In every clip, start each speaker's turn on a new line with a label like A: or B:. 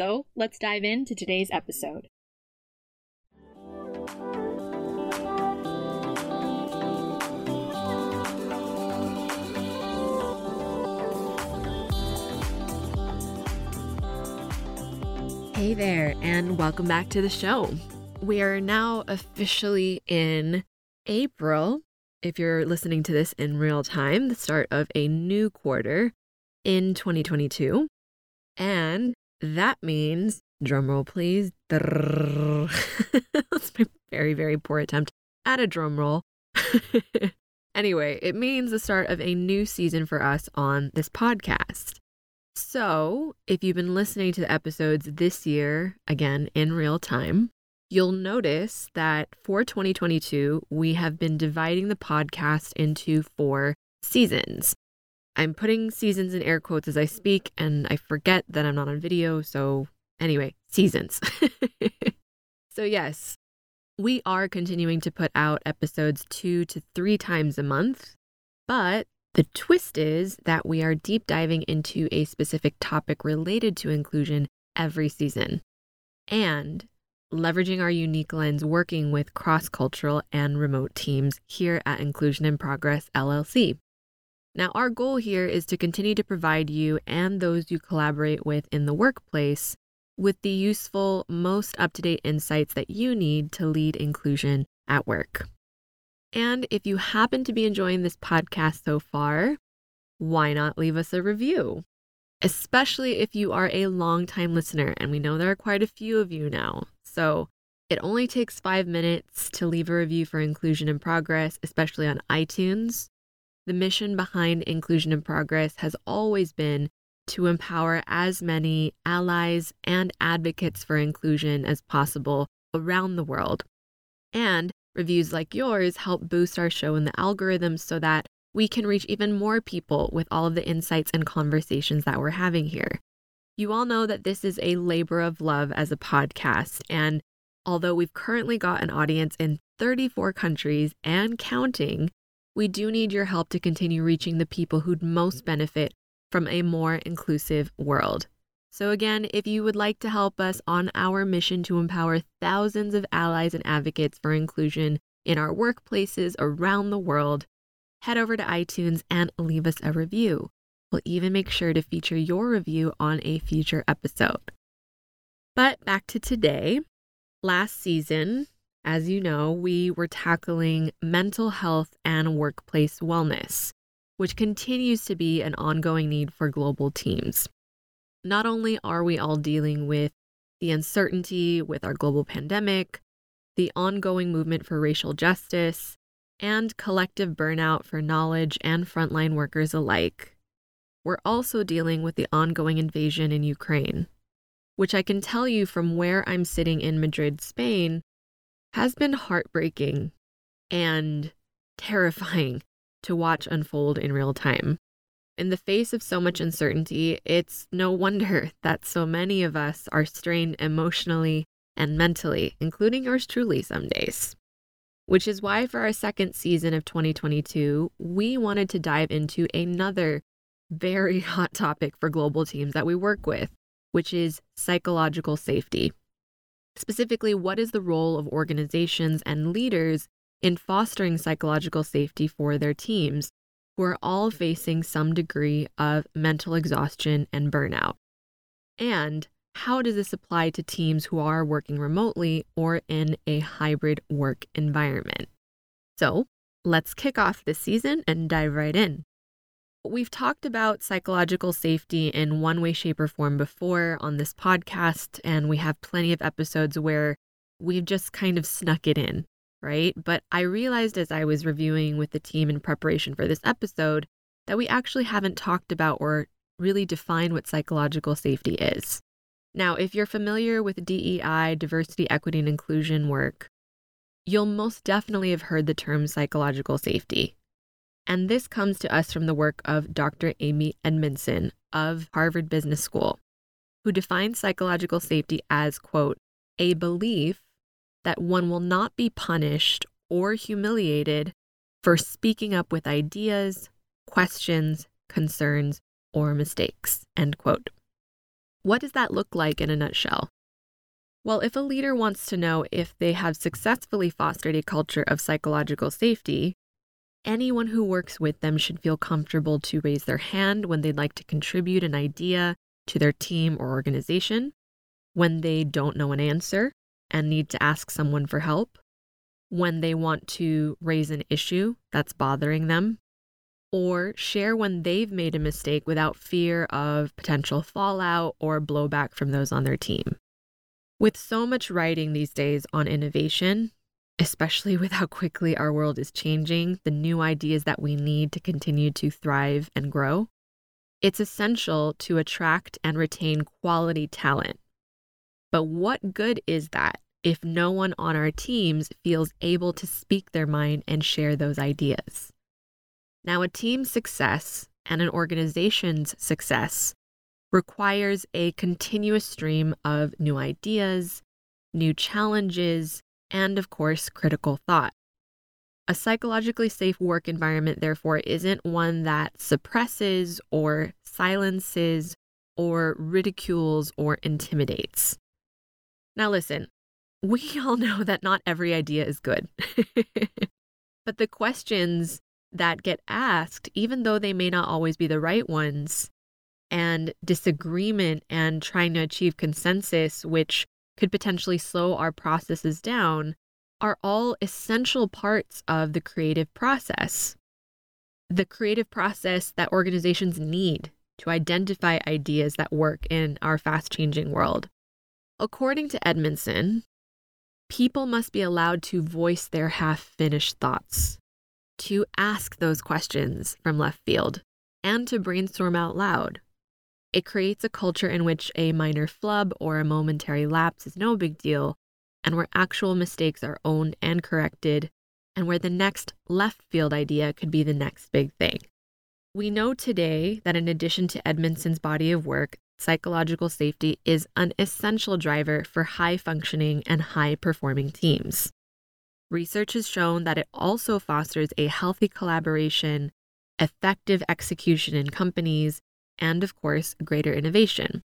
A: So let's dive into today's episode. Hey there, and welcome back to the show. We are now officially in April. If you're listening to this in real time, the start of a new quarter in 2022. And that means, drumroll please. That's my very, very poor attempt at a drumroll. anyway, it means the start of a new season for us on this podcast. So, if you've been listening to the episodes this year, again in real time, you'll notice that for 2022, we have been dividing the podcast into four seasons. I'm putting seasons in air quotes as I speak, and I forget that I'm not on video. So, anyway, seasons. so, yes, we are continuing to put out episodes two to three times a month, but the twist is that we are deep diving into a specific topic related to inclusion every season and leveraging our unique lens working with cross cultural and remote teams here at Inclusion in Progress LLC. Now, our goal here is to continue to provide you and those you collaborate with in the workplace with the useful, most up to date insights that you need to lead inclusion at work. And if you happen to be enjoying this podcast so far, why not leave us a review? Especially if you are a long-time listener, and we know there are quite a few of you now. So it only takes five minutes to leave a review for Inclusion in Progress, especially on iTunes. The mission behind Inclusion in Progress has always been to empower as many allies and advocates for inclusion as possible around the world. And Reviews like yours help boost our show in the algorithms so that we can reach even more people with all of the insights and conversations that we're having here. You all know that this is a labor of love as a podcast. And although we've currently got an audience in 34 countries and counting, we do need your help to continue reaching the people who'd most benefit from a more inclusive world. So, again, if you would like to help us on our mission to empower thousands of allies and advocates for inclusion in our workplaces around the world, head over to iTunes and leave us a review. We'll even make sure to feature your review on a future episode. But back to today. Last season, as you know, we were tackling mental health and workplace wellness, which continues to be an ongoing need for global teams. Not only are we all dealing with the uncertainty with our global pandemic, the ongoing movement for racial justice, and collective burnout for knowledge and frontline workers alike, we're also dealing with the ongoing invasion in Ukraine, which I can tell you from where I'm sitting in Madrid, Spain, has been heartbreaking and terrifying to watch unfold in real time. In the face of so much uncertainty, it's no wonder that so many of us are strained emotionally and mentally, including yours truly some days. Which is why, for our second season of 2022, we wanted to dive into another very hot topic for global teams that we work with, which is psychological safety. Specifically, what is the role of organizations and leaders in fostering psychological safety for their teams who are all facing some degree of mental exhaustion and burnout. And how does this apply to teams who are working remotely or in a hybrid work environment? So let's kick off this season and dive right in. We've talked about psychological safety in one way, shape, or form before on this podcast, and we have plenty of episodes where we've just kind of snuck it in, right? But I realized as I was reviewing with the team in preparation for this episode that we actually haven't talked about or really defined what psychological safety is. Now, if you're familiar with DEI, diversity, equity, and inclusion work, you'll most definitely have heard the term psychological safety. And this comes to us from the work of Dr. Amy Edmondson of Harvard Business School, who defines psychological safety as, quote, a belief that one will not be punished or humiliated for speaking up with ideas, questions, concerns, or mistakes, end quote. What does that look like in a nutshell? Well, if a leader wants to know if they have successfully fostered a culture of psychological safety, anyone who works with them should feel comfortable to raise their hand when they'd like to contribute an idea to their team or organization, when they don't know an answer and need to ask someone for help, when they want to raise an issue that's bothering them, or share when they've made a mistake without fear of potential fallout or blowback from those on their team. With so much writing these days on innovation, especially with how quickly our world is changing, the new ideas that we need to continue to thrive and grow, it's essential to attract and retain quality talent. But what good is that if no one on our teams feels able to speak their mind and share those ideas? Now, a team's success and an organization's success requires a continuous stream of new ideas, new challenges, and of course, critical thought. A psychologically safe work environment, therefore, isn't one that suppresses or silences or ridicules or intimidates. Now, listen, we all know that not every idea is good. but the questions that get asked, even though they may not always be the right ones, and disagreement and trying to achieve consensus, which could potentially slow our processes down, are all essential parts of the creative process. The creative process that organizations need to identify ideas that work in our fast changing world. According to Edmondson, people must be allowed to voice their half finished thoughts to ask those questions from left field and to brainstorm out loud. It creates a culture in which a minor flub or a momentary lapse is no big deal, and where actual mistakes are owned and corrected, and where the next left field idea could be the next big thing. We know today that in addition to Edmondson's body of work, psychological safety is an essential driver for high functioning and high performing teams. Research has shown that it also fosters a healthy collaboration, effective execution in companies, and of course, greater innovation.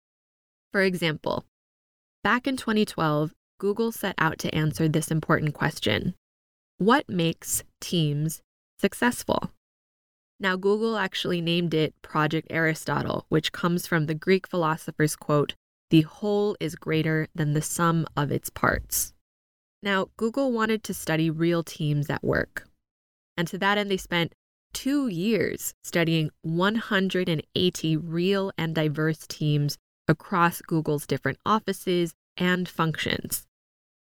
A: For example, back in 2012, Google set out to answer this important question What makes teams successful? Now, Google actually named it Project Aristotle, which comes from the Greek philosopher's quote, the whole is greater than the sum of its parts. Now, Google wanted to study real teams at work. And to that end, they spent two years studying 180 real and diverse teams across Google's different offices and functions.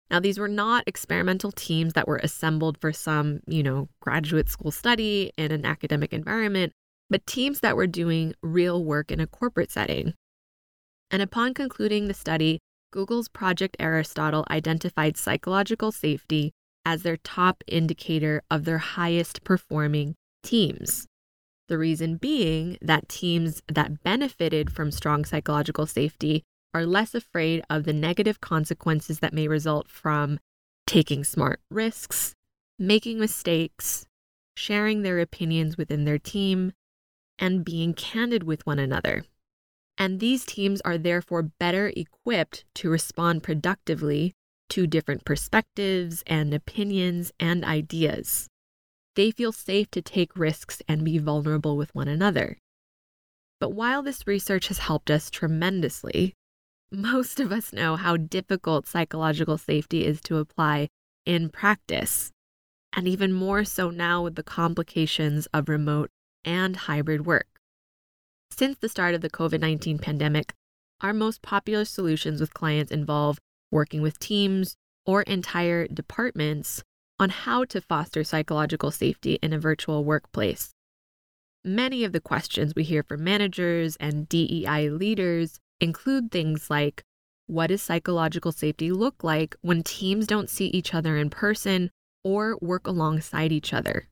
A: Now, these were not experimental teams that were assembled for some, you know, graduate school study in an academic environment, but teams that were doing real work in a corporate setting. And upon concluding the study, Google's Project Aristotle identified psychological safety as their top indicator of their highest performing teams. The reason being that teams that benefited from strong psychological safety are less afraid of the negative consequences that may result from taking smart risks, making mistakes, sharing their opinions within their team, and being candid with one another. And these teams are therefore better equipped to respond productively to different perspectives and opinions and ideas. They feel safe to take risks and be vulnerable with one another. But while this research has helped us tremendously, most of us know how difficult psychological safety is to apply in practice, and even more so now with the complications of remote and hybrid work. Since the start of the COVID 19 pandemic, our most popular solutions with clients involve working with teams or entire departments on how to foster psychological safety in a virtual workplace. Many of the questions we hear from managers and DEI leaders include things like what does psychological safety look like when teams don't see each other in person or work alongside each other?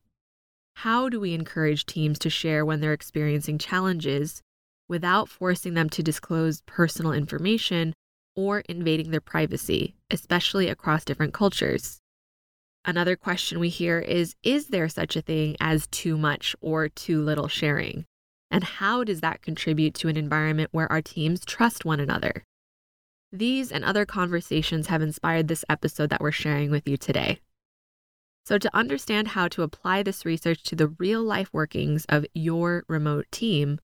A: How do we encourage teams to share when they're experiencing challenges without forcing them to disclose personal information or invading their privacy, especially across different cultures? Another question we hear is Is there such a thing as too much or too little sharing? And how does that contribute to an environment where our teams trust one another? These and other conversations have inspired this episode that we're sharing with you today. So, to understand how to apply this research to the real life workings of your remote team,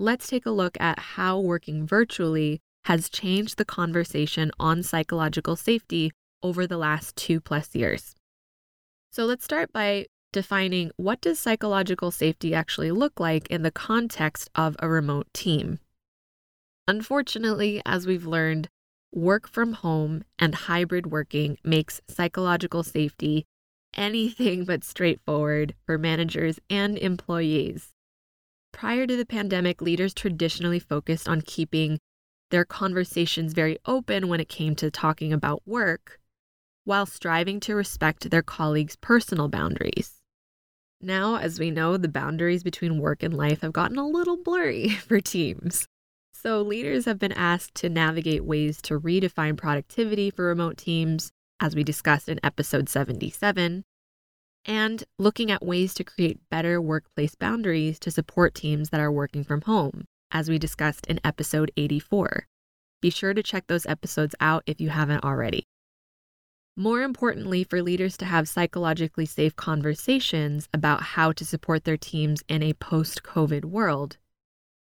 A: let's take a look at how working virtually has changed the conversation on psychological safety over the last two plus years. So let's start by defining what does psychological safety actually look like in the context of a remote team. Unfortunately, as we've learned, work from home and hybrid working makes psychological safety anything but straightforward for managers and employees. Prior to the pandemic, leaders traditionally focused on keeping their conversations very open when it came to talking about work, while striving to respect their colleagues' personal boundaries. Now, as we know, the boundaries between work and life have gotten a little blurry for teams. So, leaders have been asked to navigate ways to redefine productivity for remote teams, as we discussed in episode 77, and looking at ways to create better workplace boundaries to support teams that are working from home, as we discussed in episode 84. Be sure to check those episodes out if you haven't already. More importantly, for leaders to have psychologically safe conversations about how to support their teams in a post COVID world,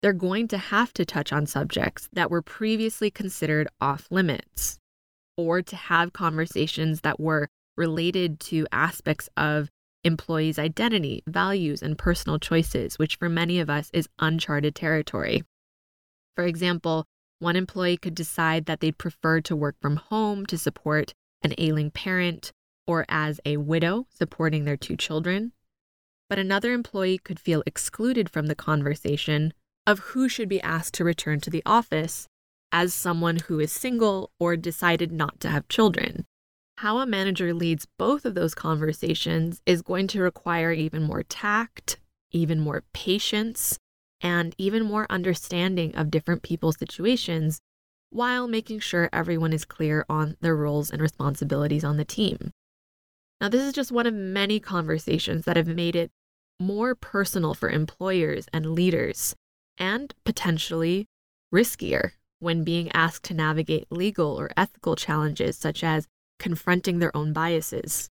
A: they're going to have to touch on subjects that were previously considered off limits, or to have conversations that were related to aspects of employees' identity, values, and personal choices, which for many of us is uncharted territory. For example, one employee could decide that they'd prefer to work from home to support an ailing parent, or as a widow supporting their two children. But another employee could feel excluded from the conversation of who should be asked to return to the office as someone who is single or decided not to have children. How a manager leads both of those conversations is going to require even more tact, even more patience, and even more understanding of different people's situations while making sure everyone is clear on their roles and responsibilities on the team. Now, this is just one of many conversations that have made it more personal for employers and leaders, and potentially riskier when being asked to navigate legal or ethical challenges such as confronting their own biases.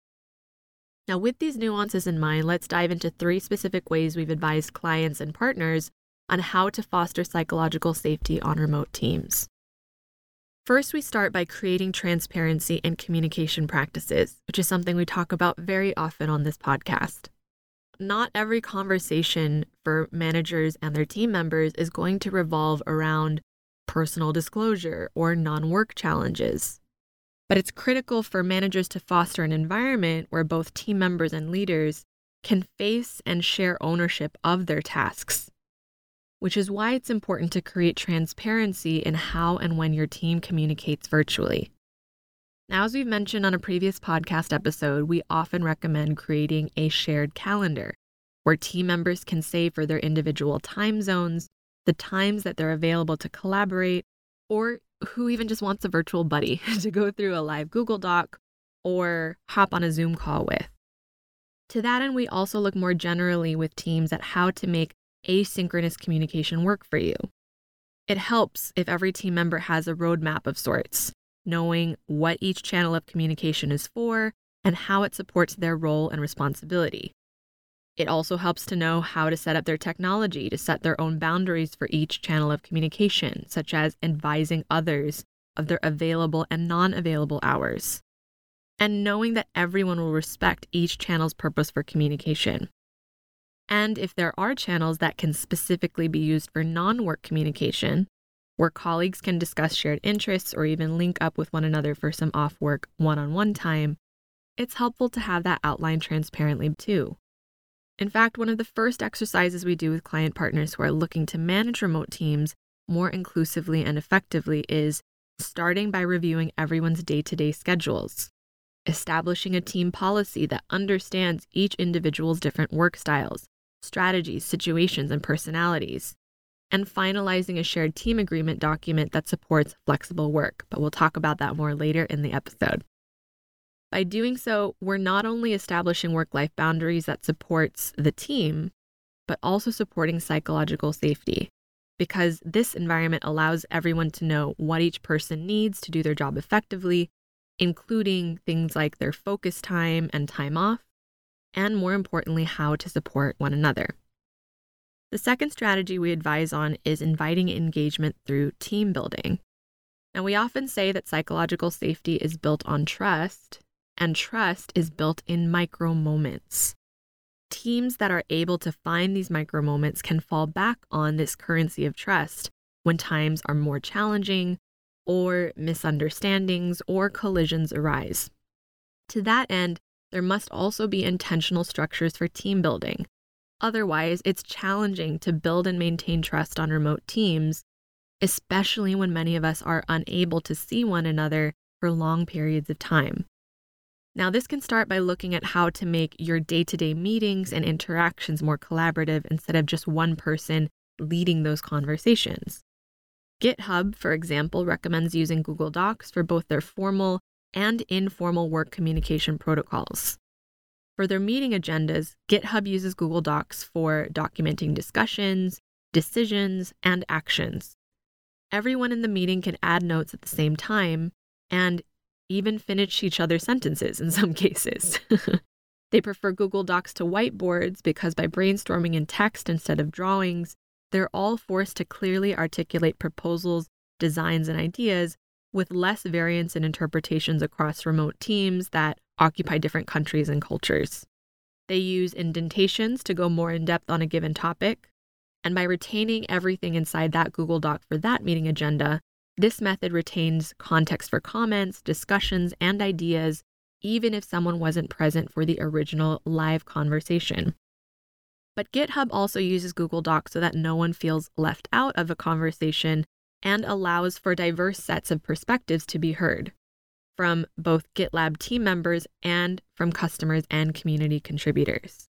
A: Now, with these nuances in mind, let's dive into three specific ways we've advised clients and partners on how to foster psychological safety on remote teams. First, we start by creating transparency and communication practices, which is something we talk about very often on this podcast. Not every conversation for managers and their team members is going to revolve around personal disclosure or non work challenges. But it's critical for managers to foster an environment where both team members and leaders can face and share ownership of their tasks which is why it's important to create transparency in how and when your team communicates virtually. Now, as we've mentioned on a previous podcast episode, we often recommend creating a shared calendar where team members can save for their individual time zones, the times that they're available to collaborate, or who even just wants a virtual buddy to go through a live Google Doc or hop on a Zoom call with. To that end, we also look more generally with teams at how to make asynchronous communication work for you. It helps if every team member has a roadmap of sorts, knowing what each channel of communication is for and how it supports their role and responsibility. It also helps to know how to set up their technology to set their own boundaries for each channel of communication, such as advising others of their available and non available hours. And knowing that everyone will respect each channel's purpose for communication. And if there are channels that can specifically be used for non work communication, where colleagues can discuss shared interests or even link up with one another for some off work one on one time, it's helpful to have that outlined transparently too. In fact, one of the first exercises we do with client partners who are looking to manage remote teams more inclusively and effectively is starting by reviewing everyone's day to day schedules, establishing a team policy that understands each individual's different work styles, strategies, situations, and personalities, and finalizing a shared team agreement document that supports flexible work. But we'll talk about that more later in the episode. By doing so, we're not only establishing work life boundaries that supports the team, but also supporting psychological safety because this environment allows everyone to know what each person needs to do their job effectively, including things like their focus time and time off, and more importantly, how to support one another. The second strategy we advise on is inviting engagement through team building. Now, we often say that psychological safety is built on trust, and trust is built in micro moments. Teams that are able to find these micro moments can fall back on this currency of trust when times are more challenging or misunderstandings or collisions arise. To that end, there must also be intentional structures for team building. Otherwise, it's challenging to build and maintain trust on remote teams, especially when many of us are unable to see one another for long periods of time. Now, this can start by looking at how to make your day to day meetings and interactions more collaborative instead of just one person leading those conversations. GitHub, for example, recommends using Google Docs for both their formal and informal work communication protocols. For their meeting agendas, GitHub uses Google Docs for documenting discussions, decisions, and actions. Everyone in the meeting can add notes at the same time, and even finish each other's sentences in some cases. they prefer Google Docs to whiteboards because by brainstorming in text instead of drawings, they're all forced to clearly articulate proposals, designs, and ideas with less variance in interpretations across remote teams that occupy different countries and cultures. They use indentations to go more in depth on a given topic. And by retaining everything inside that Google Doc for that meeting agenda, this method retains context for comments, discussions, and ideas, even if someone wasn't present for the original live conversation. But GitHub also uses Google Docs so that no one feels left out of a conversation and allows for diverse sets of perspectives to be heard from both GitLab team members and from customers and community contributors.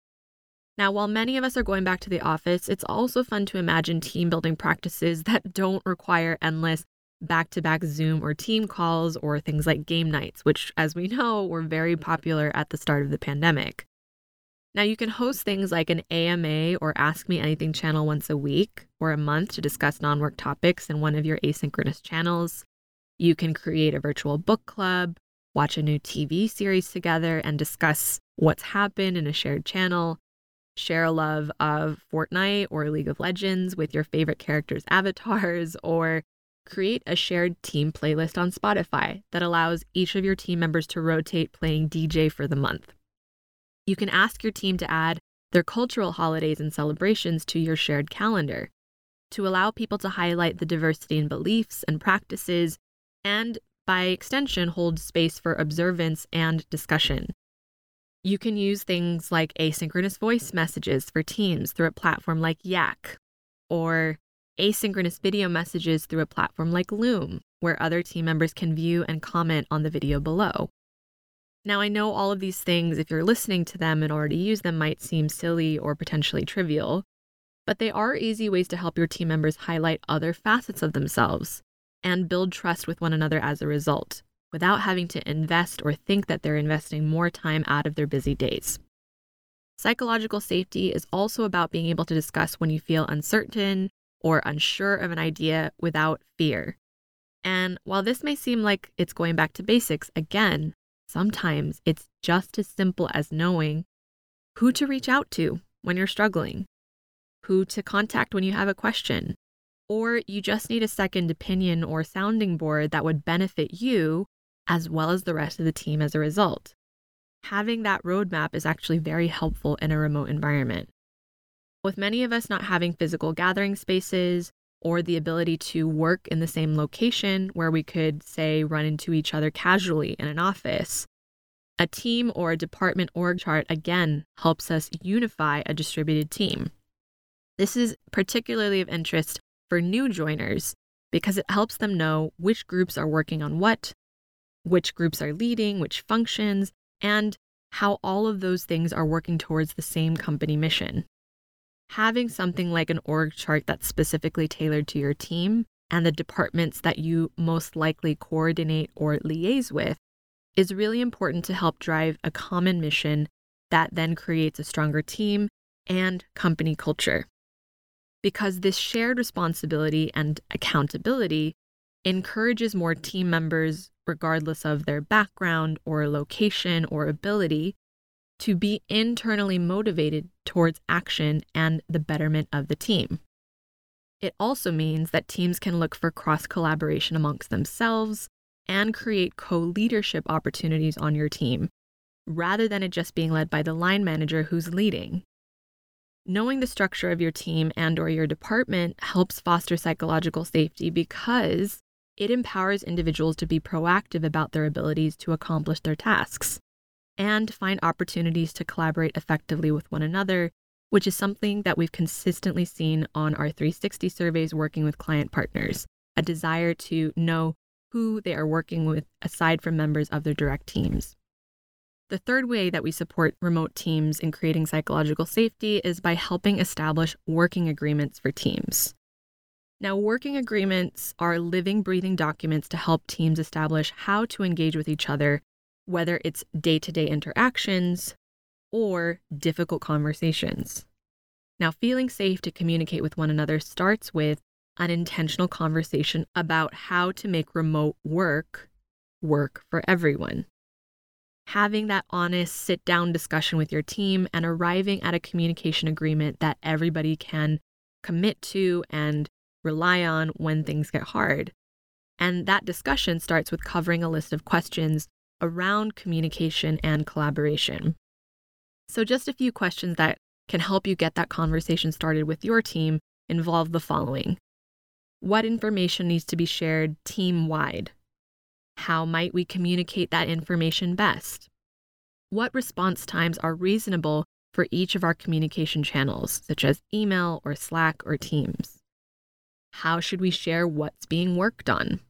A: Now, while many of us are going back to the office, it's also fun to imagine team building practices that don't require endless back to back Zoom or team calls or things like game nights, which, as we know, were very popular at the start of the pandemic. Now, you can host things like an AMA or Ask Me Anything channel once a week or a month to discuss non work topics in one of your asynchronous channels. You can create a virtual book club, watch a new TV series together, and discuss what's happened in a shared channel. Share a love of Fortnite or League of Legends with your favorite characters' avatars, or create a shared team playlist on Spotify that allows each of your team members to rotate playing DJ for the month. You can ask your team to add their cultural holidays and celebrations to your shared calendar to allow people to highlight the diversity in beliefs and practices, and by extension, hold space for observance and discussion. You can use things like asynchronous voice messages for teams through a platform like Yac, or asynchronous video messages through a platform like Loom, where other team members can view and comment on the video below. Now, I know all of these things, if you're listening to them and already use them, might seem silly or potentially trivial, but they are easy ways to help your team members highlight other facets of themselves and build trust with one another as a result, without having to invest or think that they're investing more time out of their busy days. Psychological safety is also about being able to discuss when you feel uncertain or unsure of an idea without fear. And while this may seem like it's going back to basics, again, sometimes it's just as simple as knowing who to reach out to when you're struggling, who to contact when you have a question, or you just need a second opinion or sounding board that would benefit you as well as the rest of the team as a result. Having that roadmap is actually very helpful in a remote environment. With many of us not having physical gathering spaces or the ability to work in the same location where we could, say, run into each other casually in an office, a team or a department org chart again helps us unify a distributed team. This is particularly of interest for new joiners because it helps them know which groups are working on what, which groups are leading, which functions, and how all of those things are working towards the same company mission. Having something like an org chart that's specifically tailored to your team and the departments that you most likely coordinate or liaise with is really important to help drive a common mission that then creates a stronger team and company culture. Because this shared responsibility and accountability encourages more team members, regardless of their background or location or ability, to be internally motivated towards action and the betterment of the team. It also means that teams can look for cross collaboration amongst themselves and create co leadership opportunities on your team, rather than it just being led by the line manager who's leading. Knowing the structure of your team and or your department helps foster psychological safety because it empowers individuals to be proactive about their abilities to accomplish their tasks and find opportunities to collaborate effectively with one another, which is something that we've consistently seen on our 360 surveys working with client partners a desire to know who they are working with aside from members of their direct teams. The third way that we support remote teams in creating psychological safety is by helping establish working agreements for teams. Now, working agreements are living, breathing documents to help teams establish how to engage with each other whether it's day to day interactions or difficult conversations. Now, feeling safe to communicate with one another starts with an intentional conversation about how to make remote work work for everyone. Having that honest sit down discussion with your team and arriving at a communication agreement that everybody can commit to and rely on when things get hard. And that discussion starts with covering a list of questions around communication and collaboration. So, just a few questions that can help you get that conversation started with your team involve the following What information needs to be shared team wide? How might we communicate that information best? What response times are reasonable for each of our communication channels, such as email or Slack or Teams? How should we share what's being worked on?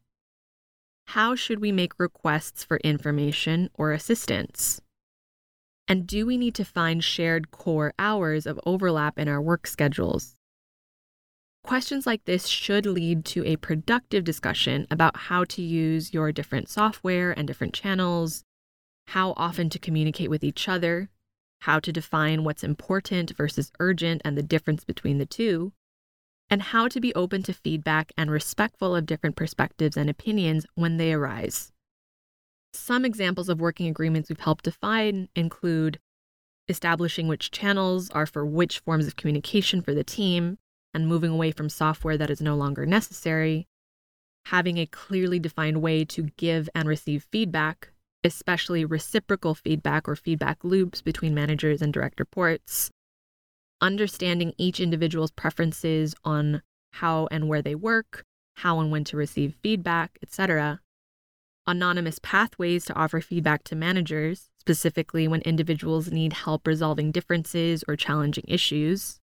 A: How should we make requests for information or assistance? And do we need to find shared core hours of overlap in our work schedules? Questions like this should lead to a productive discussion about how to use your different software and different channels, how often to communicate with each other, how to define what's important versus urgent and the difference between the two, and how to be open to feedback and respectful of different perspectives and opinions when they arise. Some examples of working agreements we've helped define include establishing which channels are for which forms of communication for the team and moving away from software that is no longer necessary, having a clearly defined way to give and receive feedback, especially reciprocal feedback or feedback loops between managers and direct reports, understanding each individual's preferences on how and where they work, how and when to receive feedback, etc. Anonymous pathways to offer feedback to managers, specifically when individuals need help resolving differences or challenging issues.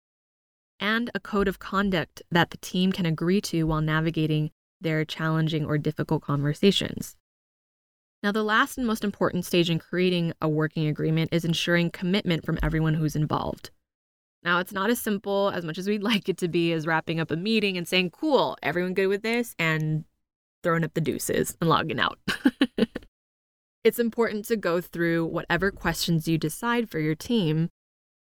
A: And a code of conduct that the team can agree to while navigating their challenging or difficult conversations. Now, the last and most important stage in creating a working agreement is ensuring commitment from everyone who's involved. Now, it's not as simple as much as we'd like it to be as wrapping up a meeting and saying, cool, everyone good with this, and throwing up the deuces and logging out. it's important to go through whatever questions you decide for your team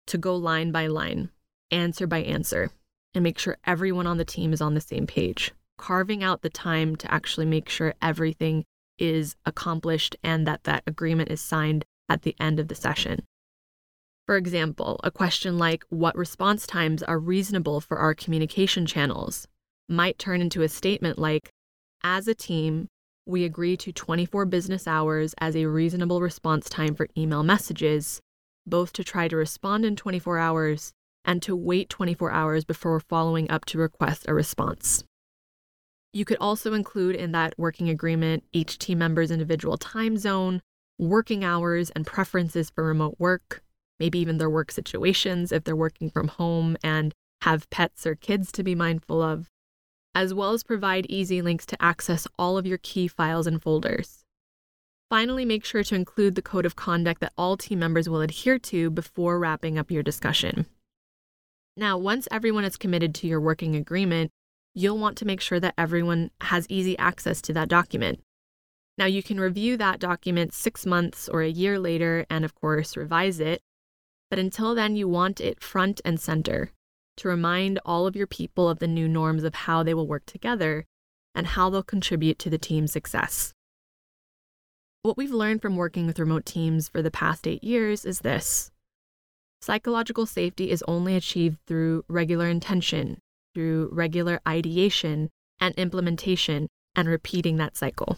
A: to go line by line, answer by answer, and make sure everyone on the team is on the same page. Carving out the time to actually make sure everything is accomplished and that that agreement is signed at the end of the session. For example, a question like, What response times are reasonable for our communication channels? might turn into a statement like, As a team, we agree to 24 business hours as a reasonable response time for email messages, both to try to respond in 24 hours and to wait 24 hours before following up to request a response. You could also include in that working agreement each team member's individual time zone, working hours, and preferences for remote work, maybe even their work situations if they're working from home and have pets or kids to be mindful of, as well as provide easy links to access all of your key files and folders. Finally, make sure to include the code of conduct that all team members will adhere to before wrapping up your discussion. Now, once everyone is committed to your working agreement, you'll want to make sure that everyone has easy access to that document. Now, you can review that document six months or a year later and, of course, revise it. But until then, you want it front and center to remind all of your people of the new norms of how they will work together and how they'll contribute to the team's success. What we've learned from working with remote teams for the past eight years is this psychological safety is only achieved through regular intention, through regular ideation and implementation, and repeating that cycle.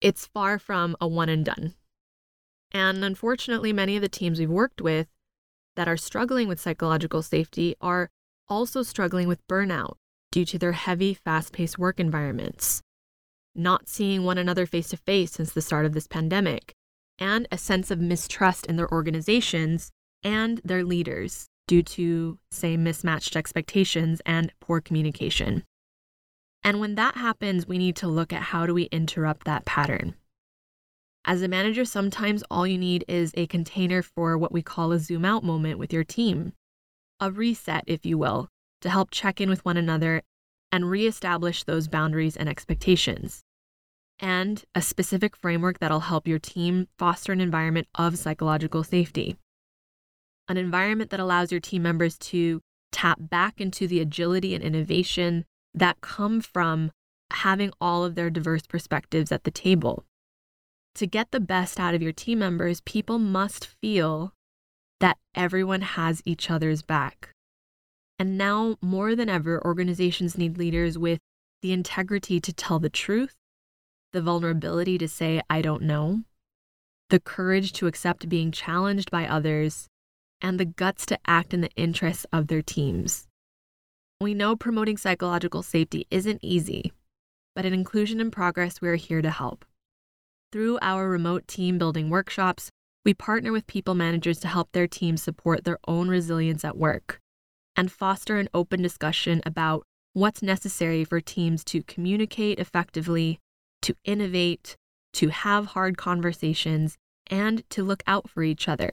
A: It's far from a one and done. And unfortunately, many of the teams we've worked with that are struggling with psychological safety are also struggling with burnout due to their heavy, fast paced work environments, not seeing one another face to face since the start of this pandemic, and a sense of mistrust in their organizations and their leaders due to, say, mismatched expectations and poor communication. And when that happens, we need to look at how do we interrupt that pattern. As a manager, sometimes all you need is a container for what we call a zoom out moment with your team, a reset, if you will, to help check in with one another and reestablish those boundaries and expectations. And a specific framework that'll help your team foster an environment of psychological safety. An environment that allows your team members to tap back into the agility and innovation that come from having all of their diverse perspectives at the table to get the best out of your team members, people must feel that everyone has each other's back. And now, more than ever, organizations need leaders with the integrity to tell the truth, the vulnerability to say, I don't know, the courage to accept being challenged by others, and the guts to act in the interests of their teams. We know promoting psychological safety isn't easy, but at Inclusion in Progress, we're here to help. Through our remote team building workshops, we partner with people managers to help their teams support their own resilience at work and foster an open discussion about what's necessary for teams to communicate effectively, to innovate, to have hard conversations, and to look out for each other.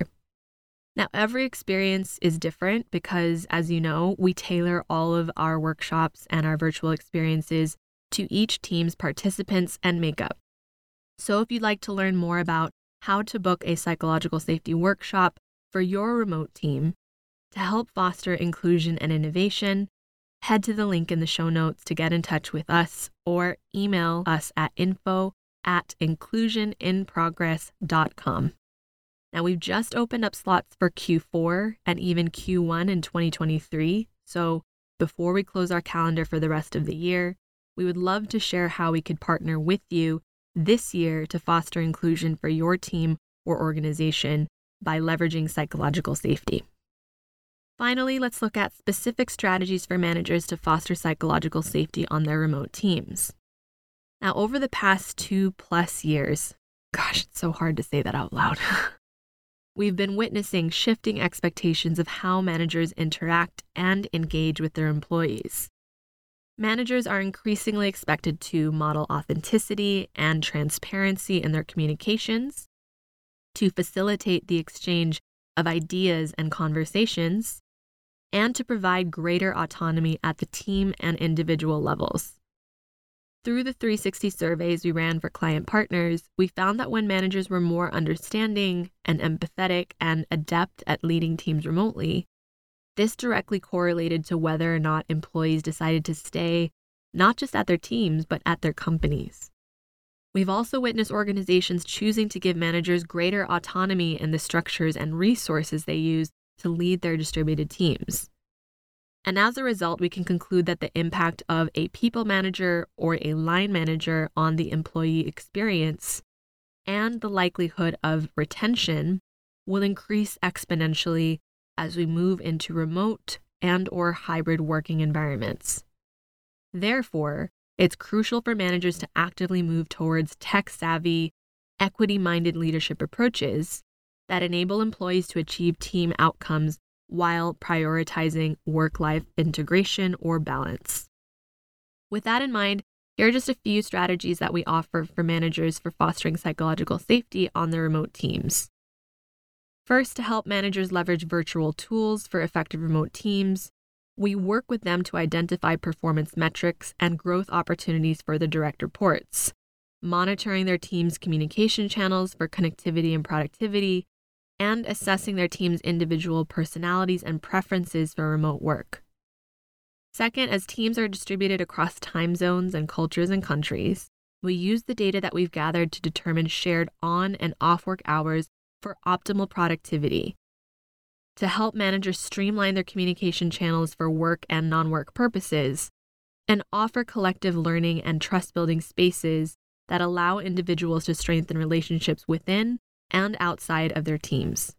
A: Now, every experience is different because, as you know, we tailor all of our workshops and our virtual experiences to each team's participants and makeup. So, if you'd like to learn more about how to book a psychological safety workshop for your remote team to help foster inclusion and innovation, head to the link in the show notes to get in touch with us or email us at info at inclusioninprogress.com. Now, we've just opened up slots for Q4 and even Q1 in 2023. So, before we close our calendar for the rest of the year, we would love to share how we could partner with you this year to foster inclusion for your team or organization by leveraging psychological safety. Finally, let's look at specific strategies for managers to foster psychological safety on their remote teams. Now, over the past two plus years, gosh, it's so hard to say that out loud. We've been witnessing shifting expectations of how managers interact and engage with their employees managers are increasingly expected to model authenticity and transparency in their communications, to facilitate the exchange of ideas and conversations, and to provide greater autonomy at the team and individual levels. Through the 360 surveys we ran for client partners, we found that when managers were more understanding and empathetic and adept at leading teams remotely, this directly correlated to whether or not employees decided to stay not just at their teams, but at their companies. We've also witnessed organizations choosing to give managers greater autonomy in the structures and resources they use to lead their distributed teams. And as a result, we can conclude that the impact of a people manager or a line manager on the employee experience and the likelihood of retention will increase exponentially as we move into remote and or hybrid working environments. Therefore, it's crucial for managers to actively move towards tech-savvy, equity-minded leadership approaches that enable employees to achieve team outcomes while prioritizing work-life integration or balance. With that in mind, here are just a few strategies that we offer for managers for fostering psychological safety on their remote teams. First, to help managers leverage virtual tools for effective remote teams, we work with them to identify performance metrics and growth opportunities for the direct reports, monitoring their team's communication channels for connectivity and productivity, and assessing their team's individual personalities and preferences for remote work. Second, as teams are distributed across time zones and cultures and countries, we use the data that we've gathered to determine shared on and off work hours for optimal productivity. To help managers streamline their communication channels for work and non work purposes, and offer collective learning and trust building spaces that allow individuals to strengthen relationships within and outside of their teams.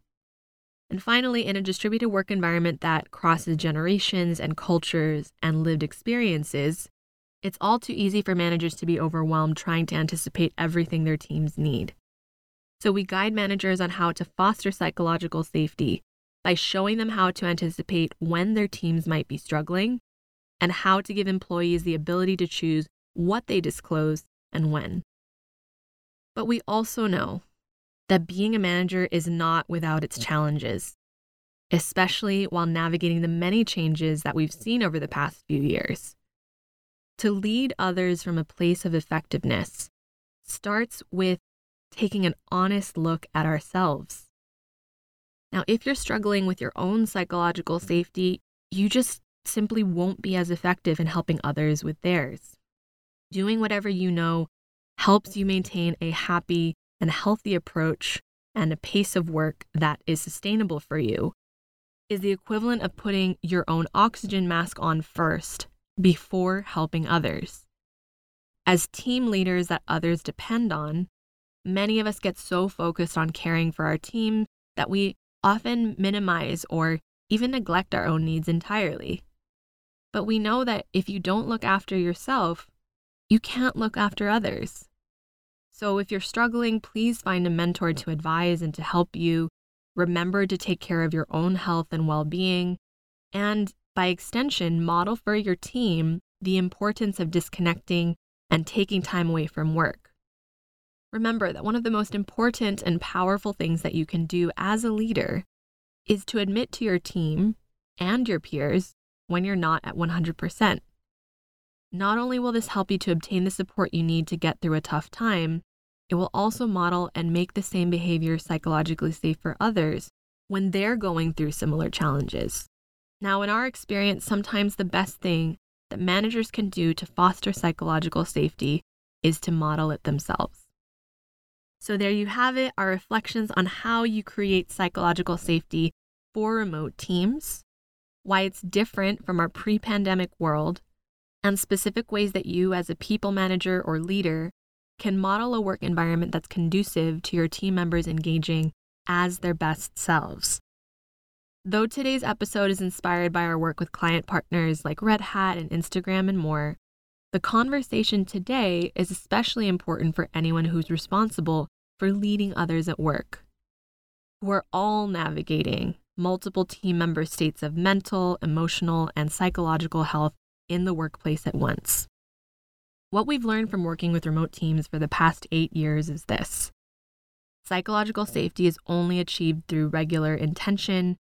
A: And finally, in a distributed work environment that crosses generations and cultures and lived experiences, it's all too easy for managers to be overwhelmed trying to anticipate everything their teams need. So we guide managers on how to foster psychological safety by showing them how to anticipate when their teams might be struggling and how to give employees the ability to choose what they disclose and when. But we also know that being a manager is not without its challenges, especially while navigating the many changes that we've seen over the past few years. To lead others from a place of effectiveness starts with taking an honest look at ourselves. Now, if you're struggling with your own psychological safety, you just simply won't be as effective in helping others with theirs. Doing whatever you know helps you maintain a happy and healthy approach and a pace of work that is sustainable for you is the equivalent of putting your own oxygen mask on first before helping others. As team leaders that others depend on, many of us get so focused on caring for our team that we often minimize or even neglect our own needs entirely. But we know that if you don't look after yourself, you can't look after others. So if you're struggling, please find a mentor to advise and to help you. Remember to take care of your own health and well being. And by extension, model for your team the importance of disconnecting and taking time away from work. Remember that one of the most important and powerful things that you can do as a leader is to admit to your team and your peers when you're not at 100%. Not only will this help you to obtain the support you need to get through a tough time, it will also model and make the same behavior psychologically safe for others when they're going through similar challenges. Now, in our experience, sometimes the best thing that managers can do to foster psychological safety is to model it themselves. So, there you have it our reflections on how you create psychological safety for remote teams, why it's different from our pre pandemic world, and specific ways that you, as a people manager or leader, can model a work environment that's conducive to your team members engaging as their best selves. Though today's episode is inspired by our work with client partners like Red Hat and Instagram and more, the conversation today is especially important for anyone who's responsible for leading others at work. We're all navigating multiple team member states of mental, emotional, and psychological health in the workplace at once. What we've learned from working with remote teams for the past eight years is this psychological safety is only achieved through regular intention,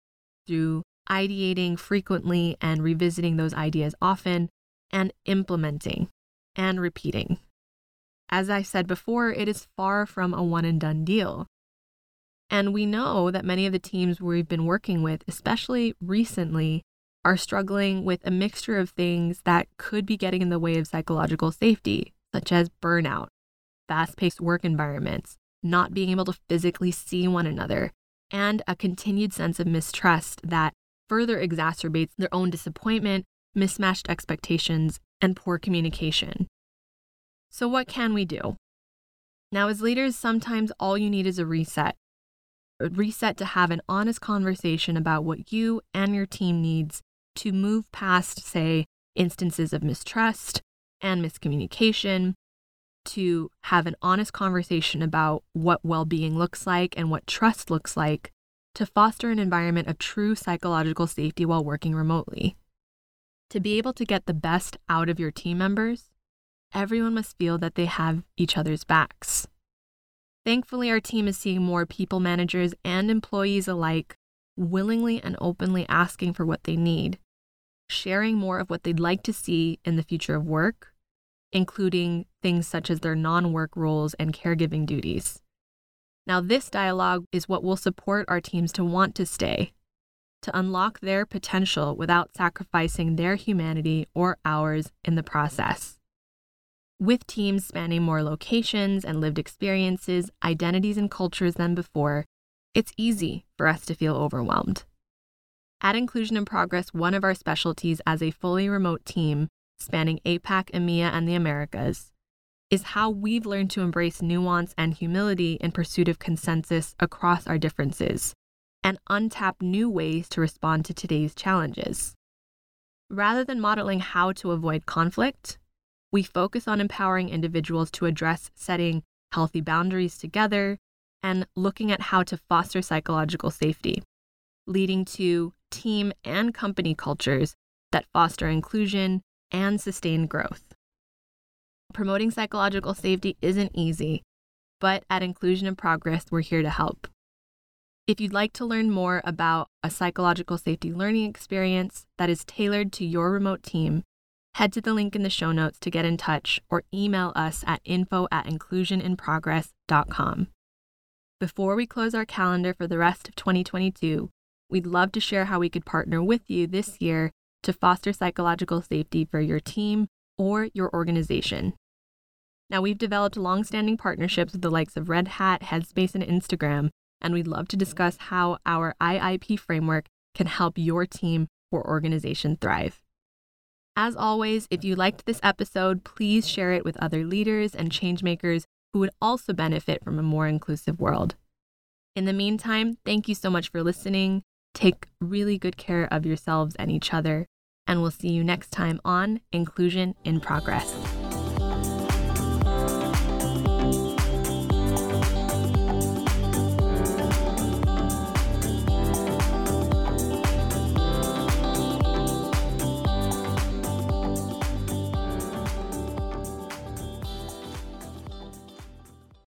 A: through ideating frequently and revisiting those ideas often, and implementing and repeating. As I said before, it is far from a one and done deal. And we know that many of the teams we've been working with, especially recently, are struggling with a mixture of things that could be getting in the way of psychological safety, such as burnout, fast paced work environments, not being able to physically see one another, and a continued sense of mistrust that further exacerbates their own disappointment, mismatched expectations, and poor communication. So, what can we do? Now, as leaders, sometimes all you need is a reset. A reset to have an honest conversation about what you and your team needs to move past, say, instances of mistrust and miscommunication, to have an honest conversation about what well being looks like and what trust looks like, to foster an environment of true psychological safety while working remotely. To be able to get the best out of your team members, everyone must feel that they have each other's backs. Thankfully, our team is seeing more people managers and employees alike willingly and openly asking for what they need, sharing more of what they'd like to see in the future of work, including things such as their non work roles and caregiving duties. Now, this dialogue is what will support our teams to want to stay, to unlock their potential without sacrificing their humanity or ours in the process. With teams spanning more locations and lived experiences, identities, and cultures than before, it's easy for us to feel overwhelmed. At Inclusion in Progress, one of our specialties as a fully remote team spanning APAC, EMEA, and the Americas is how we've learned to embrace nuance and humility in pursuit of consensus across our differences and untap new ways to respond to today's challenges. Rather than modeling how to avoid conflict, we focus on empowering individuals to address setting healthy boundaries together and looking at how to foster psychological safety, leading to team and company cultures that foster inclusion and sustain growth. Promoting psychological safety isn't easy, but at Inclusion in Progress, we're here to help. If you'd like to learn more about a psychological safety learning experience that is tailored to your remote team, head to the link in the show notes to get in touch or email us at info at inclusioninprogress.com. Before we close our calendar for the rest of 2022, we'd love to share how we could partner with you this year to foster psychological safety for your team or your organization. Now, we've developed long-standing partnerships with the likes of Red Hat, Headspace, and Instagram, and we'd love to discuss how our IIP framework can help your team or organization thrive. As always, if you liked this episode, please share it with other leaders and changemakers who would also benefit from a more inclusive world. In the meantime, thank you so much for listening. Take really good care of yourselves and each other, and we'll see you next time on Inclusion in Progress.